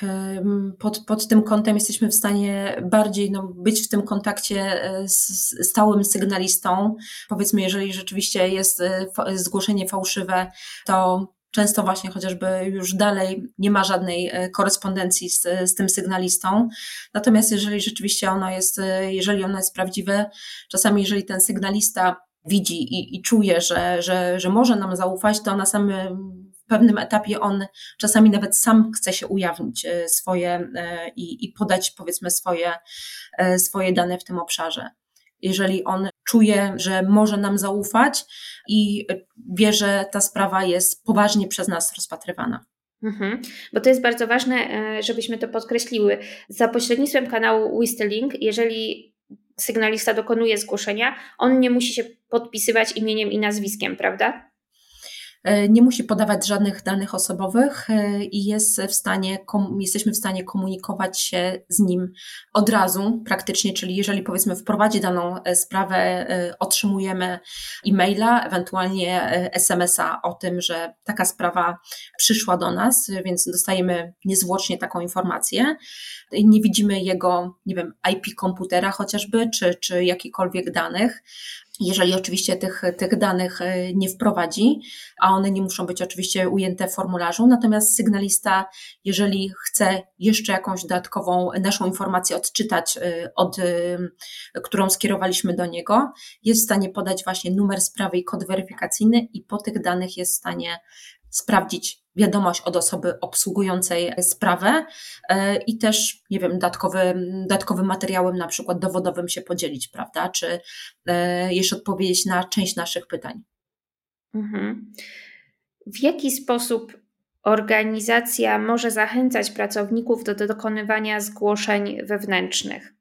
Pod, pod tym kątem jesteśmy w stanie bardziej no, być w tym kontakcie e, z stałym sygnalistą. Powiedzmy, jeżeli rzeczywiście jest e, zgłoszenie fałszywe, to często właśnie chociażby już dalej nie ma żadnej e, korespondencji z, z tym sygnalistą. Natomiast jeżeli rzeczywiście ono jest, jeżeli ono jest prawdziwe, czasami jeżeli ten sygnalista widzi i, i czuje, że, że, że może nam zaufać, to na samym pewnym etapie on czasami nawet sam chce się ujawnić e, swoje e, i, i podać powiedzmy swoje, e, swoje dane w tym obszarze. Jeżeli on czuje, że może nam zaufać i wie, że ta sprawa jest poważnie przez nas rozpatrywana. Mhm, bo to jest bardzo ważne, żebyśmy to podkreśliły. Za pośrednictwem kanału Whistling, jeżeli sygnalista dokonuje zgłoszenia, on nie musi się podpisywać imieniem i nazwiskiem, prawda? E, nie musi podawać żadnych danych osobowych e, i jest w stanie, jesteśmy w stanie komunikować się z nim od razu praktycznie, czyli jeżeli powiedzmy wprowadzi daną e, sprawę, otrzymujemy e-maila, ewentualnie SMS-a o tym, że taka sprawa przyszła do nas, więc dostajemy niezwłocznie taką informację. Nie widzimy jego, nie wiem, IP komputera chociażby, czy, czy jakichkolwiek danych jeżeli oczywiście tych, tych danych e, nie wprowadzi, a one nie muszą być oczywiście ujęte w formularzu. Natomiast sygnalista, jeżeli chce jeszcze jakąś dodatkową naszą informację odczytać, e, od, e, którą skierowaliśmy do niego, jest w stanie podać właśnie numer sprawy i kod weryfikacyjny i po tych danych jest w stanie sprawdzić, wiadomość od osoby obsługującej sprawę i też, nie wiem, dodatkowym, dodatkowym materiałem, na przykład dowodowym się podzielić, prawda? Czy jeszcze odpowiedzieć na część naszych pytań. Mhm. W jaki sposób organizacja może zachęcać pracowników do dokonywania zgłoszeń wewnętrznych?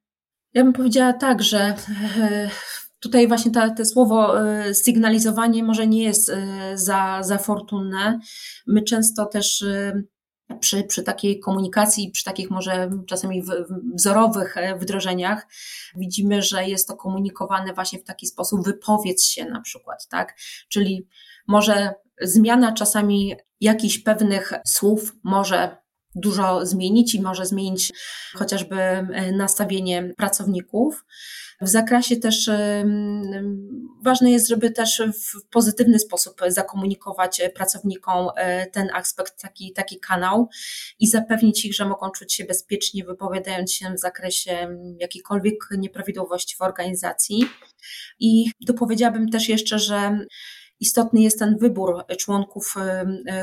Ja bym powiedziała tak, że e, tutaj właśnie to, słowo e, sygnalizowanie może nie jest e, za, za fortunne. My często też przy, przy takiej komunikacji, przy takich może czasami wzorowych wdrożeniach, widzimy, że jest to komunikowane właśnie w taki sposób, wypowiedz się na przykład, tak? Czyli może zmiana czasami jakichś pewnych słów może dużo zmienić i może zmienić chociażby e, nastawienie pracowników. W zakresie też ważne jest, żeby też w pozytywny sposób zakomunikować pracownikom e, ten aspekt, taki, taki kanał i zapewnić ich, że mogą czuć się bezpiecznie, wypowiadając się w zakresie jakichkolwiek nieprawidłowości w organizacji. I dopowiedziałabym też jeszcze, że istotny jest ten wybór członków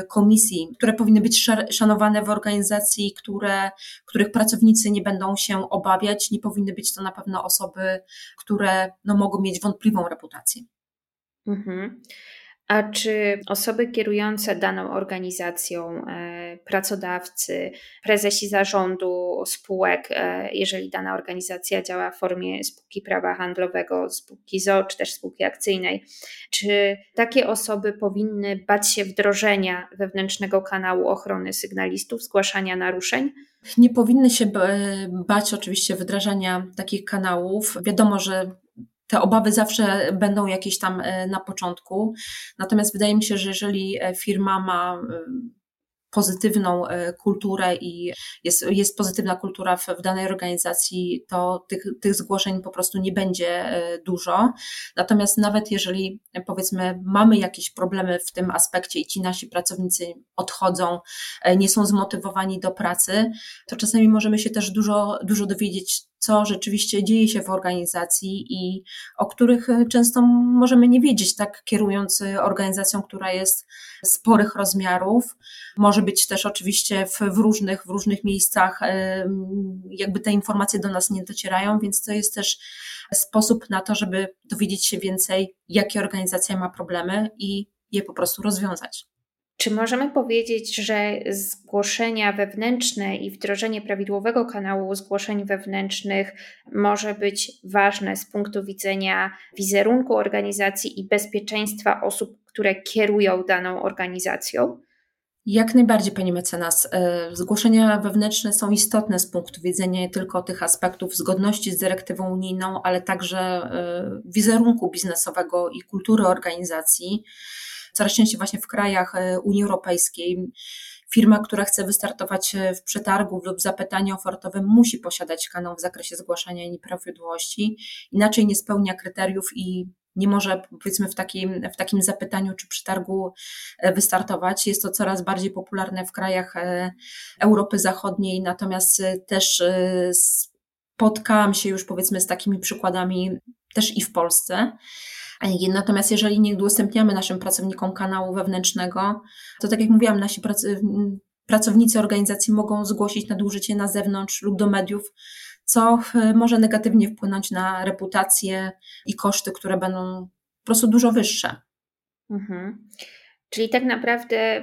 komisji, które powinny być szanowane w organizacji, które, których pracownicy nie będą się obawiać. Nie powinny być to na pewno osoby, które no, mogą mieć wątpliwą reputację. Mhm. A czy osoby kierujące daną organizacją, e, pracodawcy, prezesi zarządu spółek, e, jeżeli dana organizacja działa w formie spółki prawa handlowego, spółki ZO czy też spółki akcyjnej, czy takie osoby powinny bać się wdrożenia wewnętrznego kanału ochrony sygnalistów, zgłaszania naruszeń? Nie powinny się bać oczywiście wdrażania takich kanałów. Wiadomo, że te obawy zawsze będą jakieś tam e, na początku. Natomiast wydaje mi się, że jeżeli e, firma ma pozytywną e, kulturę i jest, jest pozytywna kultura w, w danej organizacji, to tych, tych zgłoszeń po prostu nie będzie dużo. Natomiast nawet jeżeli powiedzmy mamy jakieś problemy w tym aspekcie i ci nasi pracownicy odchodzą, nie są zmotywowani do pracy, to czasami możemy się też dużo, dużo dowiedzieć co rzeczywiście dzieje się w organizacji i o których często możemy nie wiedzieć, tak kierując organizacją, która jest sporych rozmiarów. Może być też oczywiście w, w, różnych, w różnych miejscach, jakby te informacje do nas nie docierają, więc to jest też sposób na to, żeby dowiedzieć się więcej, jakie organizacja ma problemy i je po prostu rozwiązać. Czy możemy powiedzieć, że zgłoszenia wewnętrzne i wdrożenie prawidłowego kanału zgłoszeń wewnętrznych może być ważne z punktu widzenia wizerunku organizacji i bezpieczeństwa osób, które kierują daną organizacją? Jak najbardziej, pani mecenas. E, zgłoszenia wewnętrzne są istotne z punktu widzenia nie tylko tych aspektów zgodności z dyrektywą unijną, ale także e, wizerunku biznesowego i kultury organizacji coraz częściej właśnie w krajach e, Unii Europejskiej. Firma, która chce wystartować e, w przetargu lub zapytaniu ofertowym, musi posiadać kanał w zakresie zgłaszania nieprawidłowości, inaczej nie spełnia kryteriów i nie może powiedzmy w takim, w takim zapytaniu czy przetargu e, wystartować. Jest to coraz bardziej popularne w krajach Europy Zachodniej, natomiast też spotkałam się już powiedzmy z takimi przykładami też i w Polsce. Natomiast jeżeli nie udostępniamy naszym pracownikom kanału wewnętrznego, to tak jak mówiłam, nasi pracownicy organizacji mogą zgłosić nadużycie na zewnątrz lub do mediów, co e, może negatywnie wpłynąć na reputację i koszty, które będą po prostu dużo wyższe. Mhm. Czyli tak naprawdę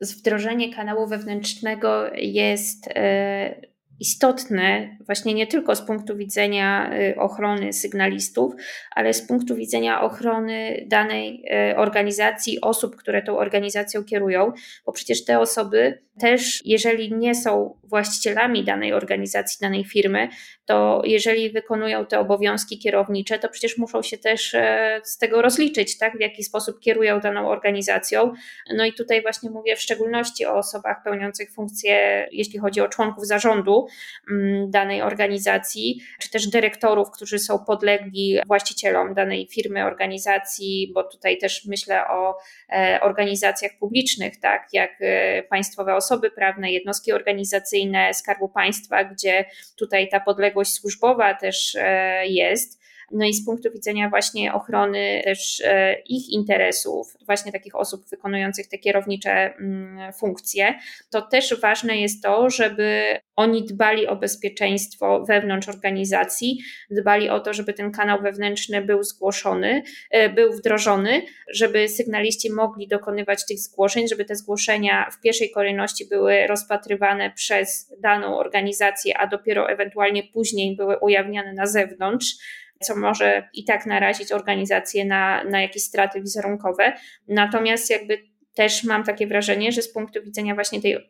wdrożenie kanału wewnętrznego jest e, istotne właśnie nie tylko z punktu widzenia y, ochrony sygnalistów, ale z punktu widzenia ochrony danej y, organizacji, osób, które tą organizacją kierują, bo przecież te osoby też, jeżeli nie są właścicielami danej organizacji, danej firmy, to jeżeli wykonują te obowiązki kierownicze, to przecież muszą się też e, z tego rozliczyć, tak, w jaki sposób kierują daną organizacją. No i tutaj właśnie mówię w szczególności o osobach pełniących funkcje, jeśli chodzi o członków zarządu mm, danej organizacji, czy też dyrektorów, którzy są podlegli właścicielom danej firmy, organizacji, bo tutaj też myślę o e, organizacjach publicznych, tak, jak e, państwowe osoby prawne, jednostki organizacyjne Skarbu Państwa, gdzie tutaj ta podległość służbowa też e, jest. No i z punktu widzenia właśnie ochrony też e, ich interesów, właśnie takich osób wykonujących te kierownicze mm, funkcje, to też ważne jest to, żeby oni dbali o bezpieczeństwo wewnątrz organizacji, dbali o to, żeby ten kanał wewnętrzny był zgłoszony, e, był wdrożony, żeby sygnaliści mogli dokonywać tych zgłoszeń, żeby te zgłoszenia w pierwszej kolejności były rozpatrywane przez daną organizację, a dopiero ewentualnie później były ujawniane na zewnątrz co może i tak narazić organizację na, na jakieś straty wizerunkowe. Natomiast jakby też mam takie wrażenie, że z punktu widzenia właśnie tej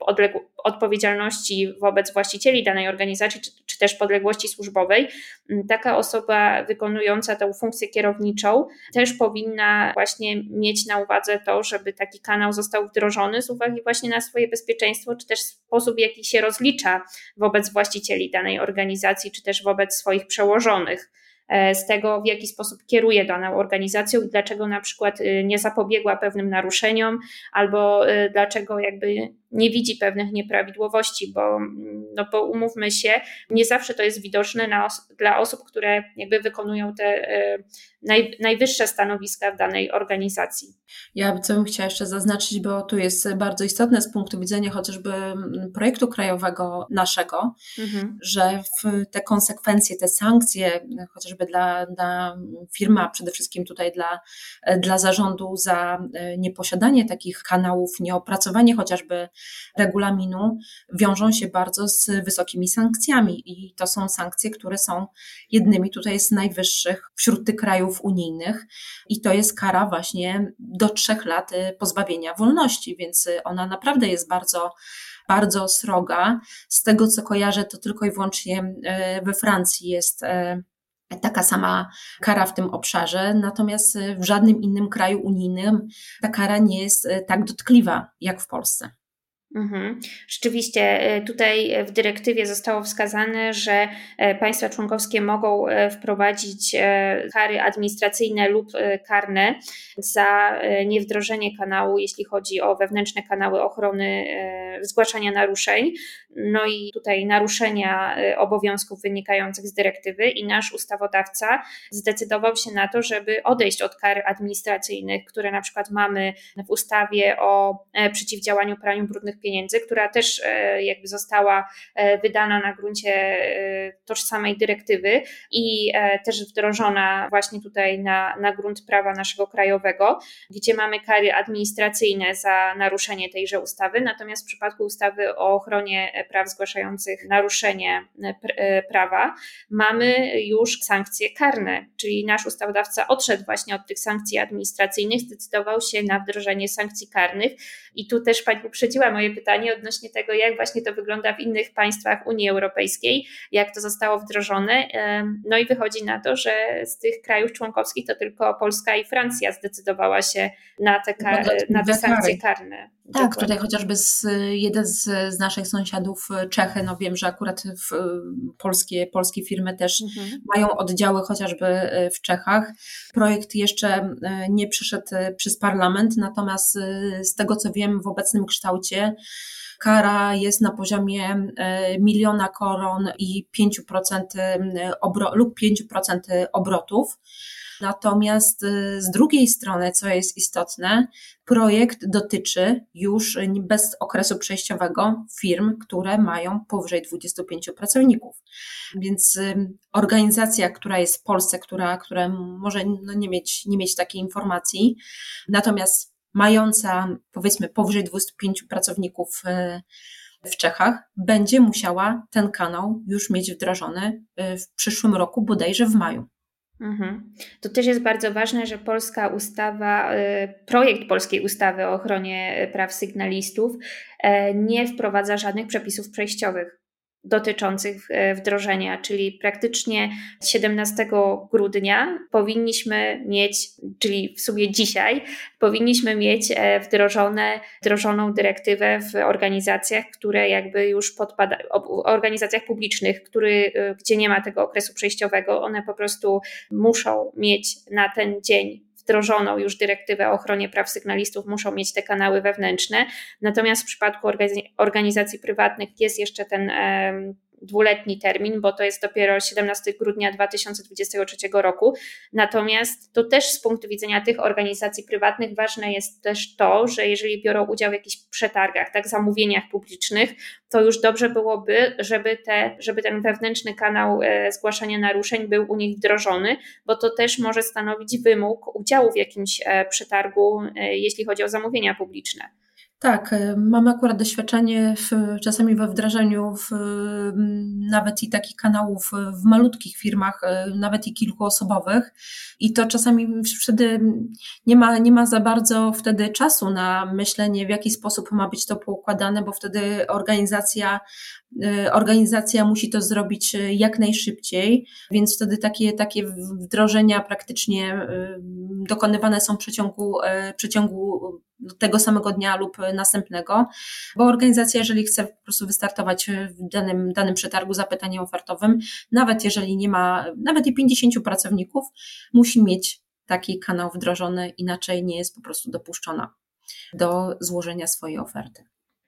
odpowiedzialności wobec właścicieli danej organizacji, czy, czy, też podległości służbowej, taka osoba wykonująca tę funkcję kierowniczą też powinna właśnie mieć na uwadze to, żeby taki kanał został wdrożony z uwagi właśnie na swoje bezpieczeństwo, czy też sposób, w jaki się rozlicza wobec właścicieli danej organizacji, czy też wobec swoich przełożonych. E, z tego, w jaki sposób kieruje daną organizacją i dlaczego na przykład y, nie zapobiegła pewnym naruszeniom, albo y, dlaczego jakby nie widzi pewnych nieprawidłowości, bo, no bo umówmy się, nie zawsze to jest widoczne os dla osób, które jakby wykonują te e, naj najwyższe stanowiska w danej organizacji. Ja co bym chciała jeszcze zaznaczyć, bo tu jest bardzo istotne z punktu widzenia chociażby projektu krajowego naszego, mhm. że te konsekwencje, te sankcje, chociażby dla, dla firmy, a przede wszystkim tutaj dla, dla zarządu za e, nieposiadanie takich kanałów, nieopracowanie chociażby regulaminu wiążą się bardzo z wysokimi sankcjami i to są sankcje, które są jednymi tutaj z najwyższych wśród tych krajów unijnych i to jest kara właśnie do trzech lat pozbawienia wolności, więc ona naprawdę jest bardzo bardzo sroga. Z tego co kojarzę, to tylko i wyłącznie e, we Francji jest e, taka sama kara w tym obszarze, natomiast w żadnym innym kraju unijnym ta kara nie jest tak dotkliwa jak w Polsce. Mhm. Rzeczywiście e, tutaj w dyrektywie zostało wskazane, że e, państwa członkowskie mogą e, wprowadzić kary administracyjne lub karne za niewdrożenie kanału, jeśli chodzi o wewnętrzne kanały ochrony zgłaszania naruszeń. No i tutaj naruszenia obowiązków wynikających z dyrektywy i nasz ustawodawca zdecydował się na to, żeby odejść od kar administracyjnych, które na przykład mamy w ustawie o przeciwdziałaniu praniu brudnych pieniędzy, która też e, jakby została e, wydana na gruncie e, tożsamej dyrektywy i też wdrożona właśnie tutaj na, na grunt prawa naszego krajowego, gdzie mamy kary administracyjne za naruszenie tejże ustawy, natomiast w przypadku ustawy o ochronie praw zgłaszających naruszenie prawa mamy już sankcje karne, czyli nasz ustawodawca odszedł właśnie od tych sankcji administracyjnych, zdecydował się na wdrożenie sankcji karnych. I tu też Pani uprzedziła moje pytanie odnośnie tego, jak właśnie to wygląda w innych państwach Unii Europejskiej, jak to zostało wdrożone. No i wychodzi na to, że z tych krajów członkowskich to tylko Polska i Francja zdecydowała się na te, kar- na te sankcje karne. Tak, Dokładnie. tutaj chociażby z, jeden z, z naszych sąsiadów Czechy, no wiem, że akurat w, polskie, polskie firmy też mhm. mają oddziały chociażby w Czechach. Projekt jeszcze nie przyszedł przez parlament, natomiast z tego co wiem w obecnym kształcie kara jest na poziomie e, miliona koron i 5% obro, lub 5% obrotów. Natomiast e, z drugiej strony, co jest istotne, projekt dotyczy już bez okresu przejściowego firm, które mają powyżej 25 pracowników. Więc organizacja, która jest w Polsce, która, która może no nie, mieć, nie mieć takiej informacji, natomiast mająca powiedzmy powyżej 25 pracowników e, w Czechach, będzie musiała ten kanał już mieć wdrożony e, w przyszłym roku, bodajże w maju. Mhm. To też jest bardzo ważne, że polska ustawa, e, projekt polskiej ustawy o ochronie praw sygnalistów nie wprowadza żadnych przepisów przejściowych dotyczących e, wdrożenia, czyli praktycznie 17 grudnia powinniśmy mieć, czyli w sumie dzisiaj, powinniśmy mieć e, wdrożone, wdrożoną dyrektywę w organizacjach, które jakby już podpada, organizacjach publicznych, który, e, gdzie nie ma tego okresu przejściowego, one po prostu muszą mieć na ten dzień wdrożoną już dyrektywę o ochronie praw sygnalistów, muszą mieć te kanały wewnętrzne. Natomiast w przypadku organizacji prywatnych jest jeszcze ten dwuletni termin, bo to jest dopiero 17 grudnia 2023 roku. Natomiast to też z punktu widzenia tych organizacji prywatnych ważne jest też to, że jeżeli biorą udział w jakichś przetargach, tak, zamówieniach publicznych, to już dobrze byłoby, żeby, te, żeby ten wewnętrzny kanał e, zgłaszania naruszeń był u nich wdrożony, bo to też może stanowić wymóg udziału w jakimś e, przetargu, e, jeśli chodzi o zamówienia publiczne. Tak, e, mamy akurat doświadczenie w, czasami we wdrażaniu w, nawet i takich kanałów w malutkich firmach, e, nawet i kilkuosobowych. I to czasami wtedy nie ma, nie ma za bardzo wtedy czasu na myślenie, w jaki sposób ma być to poukładane, bo wtedy organizacja e, organizacja musi to zrobić jak najszybciej, więc wtedy takie, takie wdrożenia praktycznie dokonywane są w przeciągu, w przeciągu tego samego dnia lub następnego, bo organizacja, jeżeli chce po prostu wystartować w danym, danym przetargu zapytaniem ofertowym, nawet jeżeli nie ma nawet i 50 pracowników, musi mieć taki kanał wdrożony, inaczej nie jest po prostu dopuszczona do złożenia swojej oferty.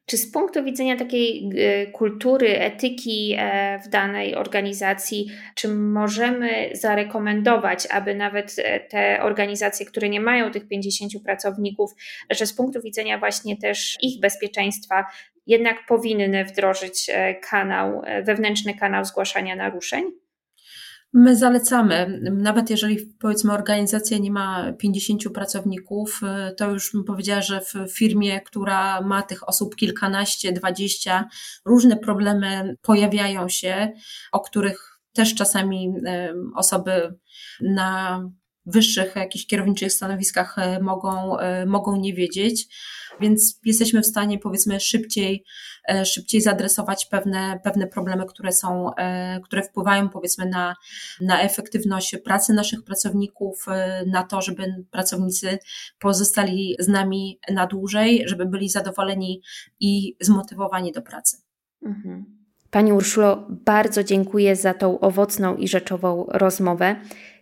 Czy z punktu widzenia takiej e, kultury, etyki e, w danej organizacji, czy możemy zarekomendować, aby nawet e, te organizacje, które nie mają tych 50 pracowników, że z punktu widzenia właśnie też ich bezpieczeństwa, jednak powinny wdrożyć kanał, wewnętrzny kanał zgłaszania naruszeń? My zalecamy, nawet jeżeli powiedzmy organizacja nie ma 50 pracowników, y, to już bym powiedziała, że w firmie, która ma tych osób kilkanaście, dwadzieścia, różne problemy pojawiają się, o których też czasami y, osoby na wyższych jakichś kierowniczych stanowiskach y, mogą, mogą nie wiedzieć więc jesteśmy w stanie powiedzmy szybciej, e, szybciej zadresować pewne, pewne problemy, które są, e, które wpływają powiedzmy na, na efektywność pracy naszych pracowników, e, na to, żeby pracownicy pozostali z nami na dłużej, żeby byli zadowoleni i zmotywowani do pracy. Mhm. Pani Urszulo, bardzo dziękuję za tą owocną i rzeczową rozmowę.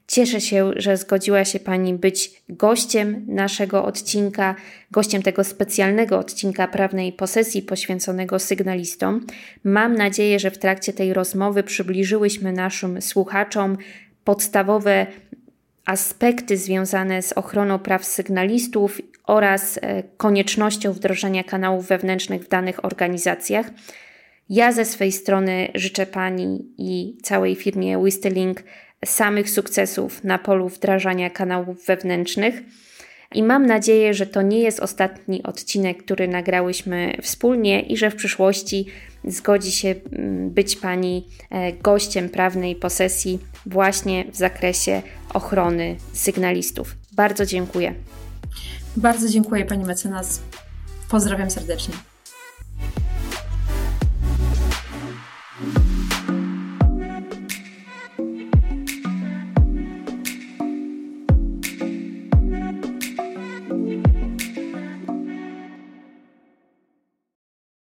Cieszę się, że zgodziła się Pani być gościem naszego odcinka, gościem tego specjalnego odcinka prawnej posesji poświęconego sygnalistom. Mam nadzieję, że w trakcie tej rozmowy przybliżyłyśmy naszym słuchaczom podstawowe aspekty związane z ochroną praw sygnalistów oraz e, koniecznością wdrożenia kanałów wewnętrznych w danych organizacjach. Ja ze swej strony życzę Pani i całej firmie Wistylink samych sukcesów na polu wdrażania kanałów wewnętrznych. I mam nadzieję, że to nie jest ostatni odcinek, który nagrałyśmy wspólnie i że w przyszłości zgodzi się mm, być Pani e, gościem prawnej posesji właśnie w zakresie ochrony sygnalistów. Bardzo dziękuję. Bardzo dziękuję Pani mecenas. Pozdrawiam serdecznie.